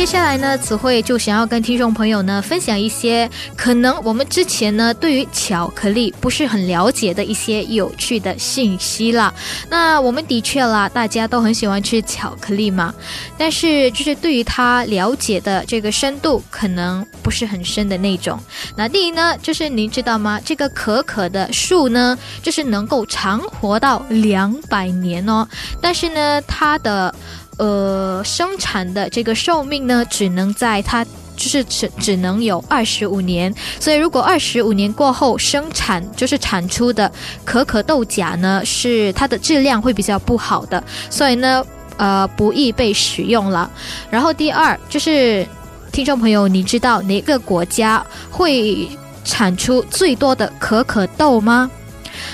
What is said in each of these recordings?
接下来呢，词汇就想要跟听众朋友呢分享一些可能我们之前呢对于巧克力不是很了解的一些有趣的信息啦。那我们的确啦，大家都很喜欢吃巧克力嘛，但是就是对于它了解的这个深度可能不是很深的那种。那第一呢，就是您知道吗？这个可可的树呢，就是能够长活到两百年哦，但是呢，它的。呃，生产的这个寿命呢，只能在它就是只只能有二十五年，所以如果二十五年过后生产就是产出的可可豆荚呢，是它的质量会比较不好的，所以呢，呃，不易被使用了。然后第二就是听众朋友，你知道哪个国家会产出最多的可可豆吗？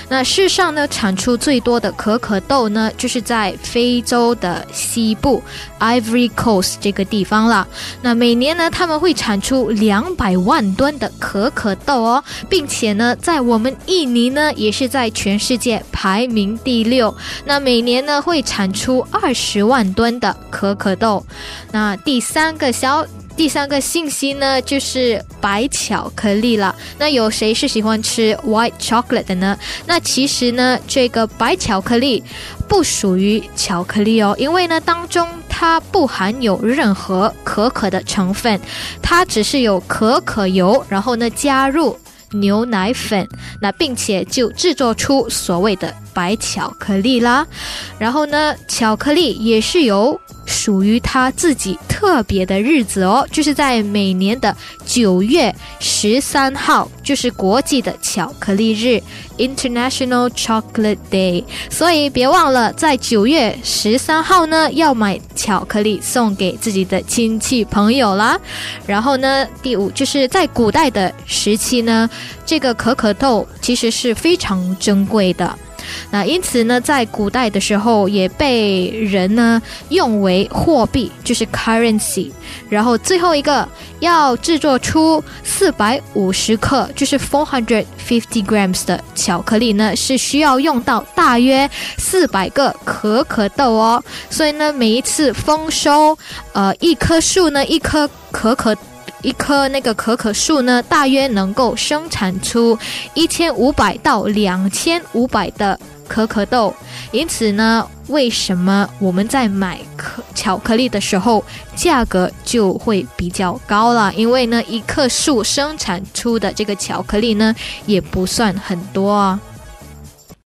那世上呢，产出最多的可可豆呢，就是在非洲的西部 Ivory Coast 这个地方了。那每年呢，他们会产出两百万吨的可可豆哦，并且呢，在我们印尼呢，也是在全世界排名第六。那每年呢，会产出二十万吨的可可豆。那第三个小。第三个信息呢，就是白巧克力了。那有谁是喜欢吃 white chocolate 的呢？那其实呢，这个白巧克力不属于巧克力哦，因为呢，当中它不含有任何可可的成分，它只是有可可油，然后呢加入牛奶粉，那并且就制作出所谓的白巧克力啦。然后呢，巧克力也是由属于他自己特别的日子哦，就是在每年的九月十三号，就是国际的巧克力日 （International Chocolate Day）。所以别忘了，在九月十三号呢，要买巧克力送给自己的亲戚朋友啦。然后呢，第五就是在古代的时期呢，这个可可豆其实是非常珍贵的。那因此呢，在古代的时候也被人呢用为货币，就是 currency。然后最后一个要制作出四百五十克，就是 four hundred fifty grams 的巧克力呢，是需要用到大约四百个可可豆哦。所以呢，每一次丰收，呃，一棵树呢，一颗可可。一棵那个可可树呢，大约能够生产出一千五百到两千五百的可可豆。因此呢，为什么我们在买可巧克力的时候，价格就会比较高了？因为呢，一棵树生产出的这个巧克力呢，也不算很多啊。